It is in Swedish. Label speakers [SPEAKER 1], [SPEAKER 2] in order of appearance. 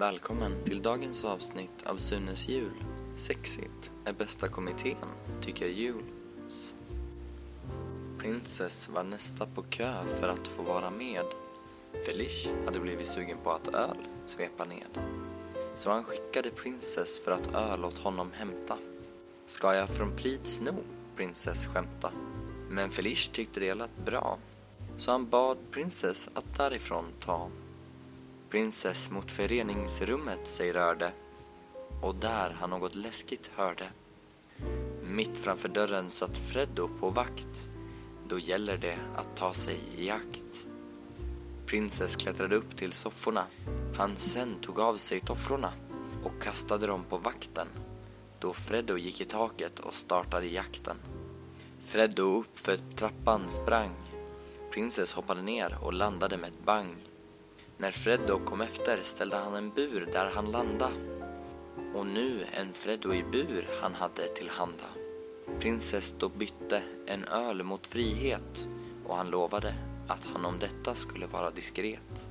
[SPEAKER 1] Välkommen till dagens avsnitt av Sunes jul. Sexigt är bästa kommittén, tycker Jules. Princess var nästa på kö för att få vara med. Felish hade blivit sugen på att öl svepa ned. Så han skickade Princess för att öl åt honom hämta. Ska jag från Pryd sno? Princess skämta. Men Felish tyckte det lät bra. Så han bad Princess att därifrån ta. Princess mot föreningsrummet sig rörde och där han något läskigt hörde. Mitt framför dörren satt Freddo på vakt. Då gäller det att ta sig i akt. Princess klättrade upp till sofforna. Han sen tog av sig tofflorna och kastade dem på vakten. Då Freddo gick i taket och startade jakten. Freddo uppför trappan sprang. Princess hoppade ner och landade med ett bang. När Freddo kom efter ställde han en bur där han landa. Och nu en Freddo i bur han hade tillhanda. Prinsess då bytte en öl mot frihet och han lovade att han om detta skulle vara diskret.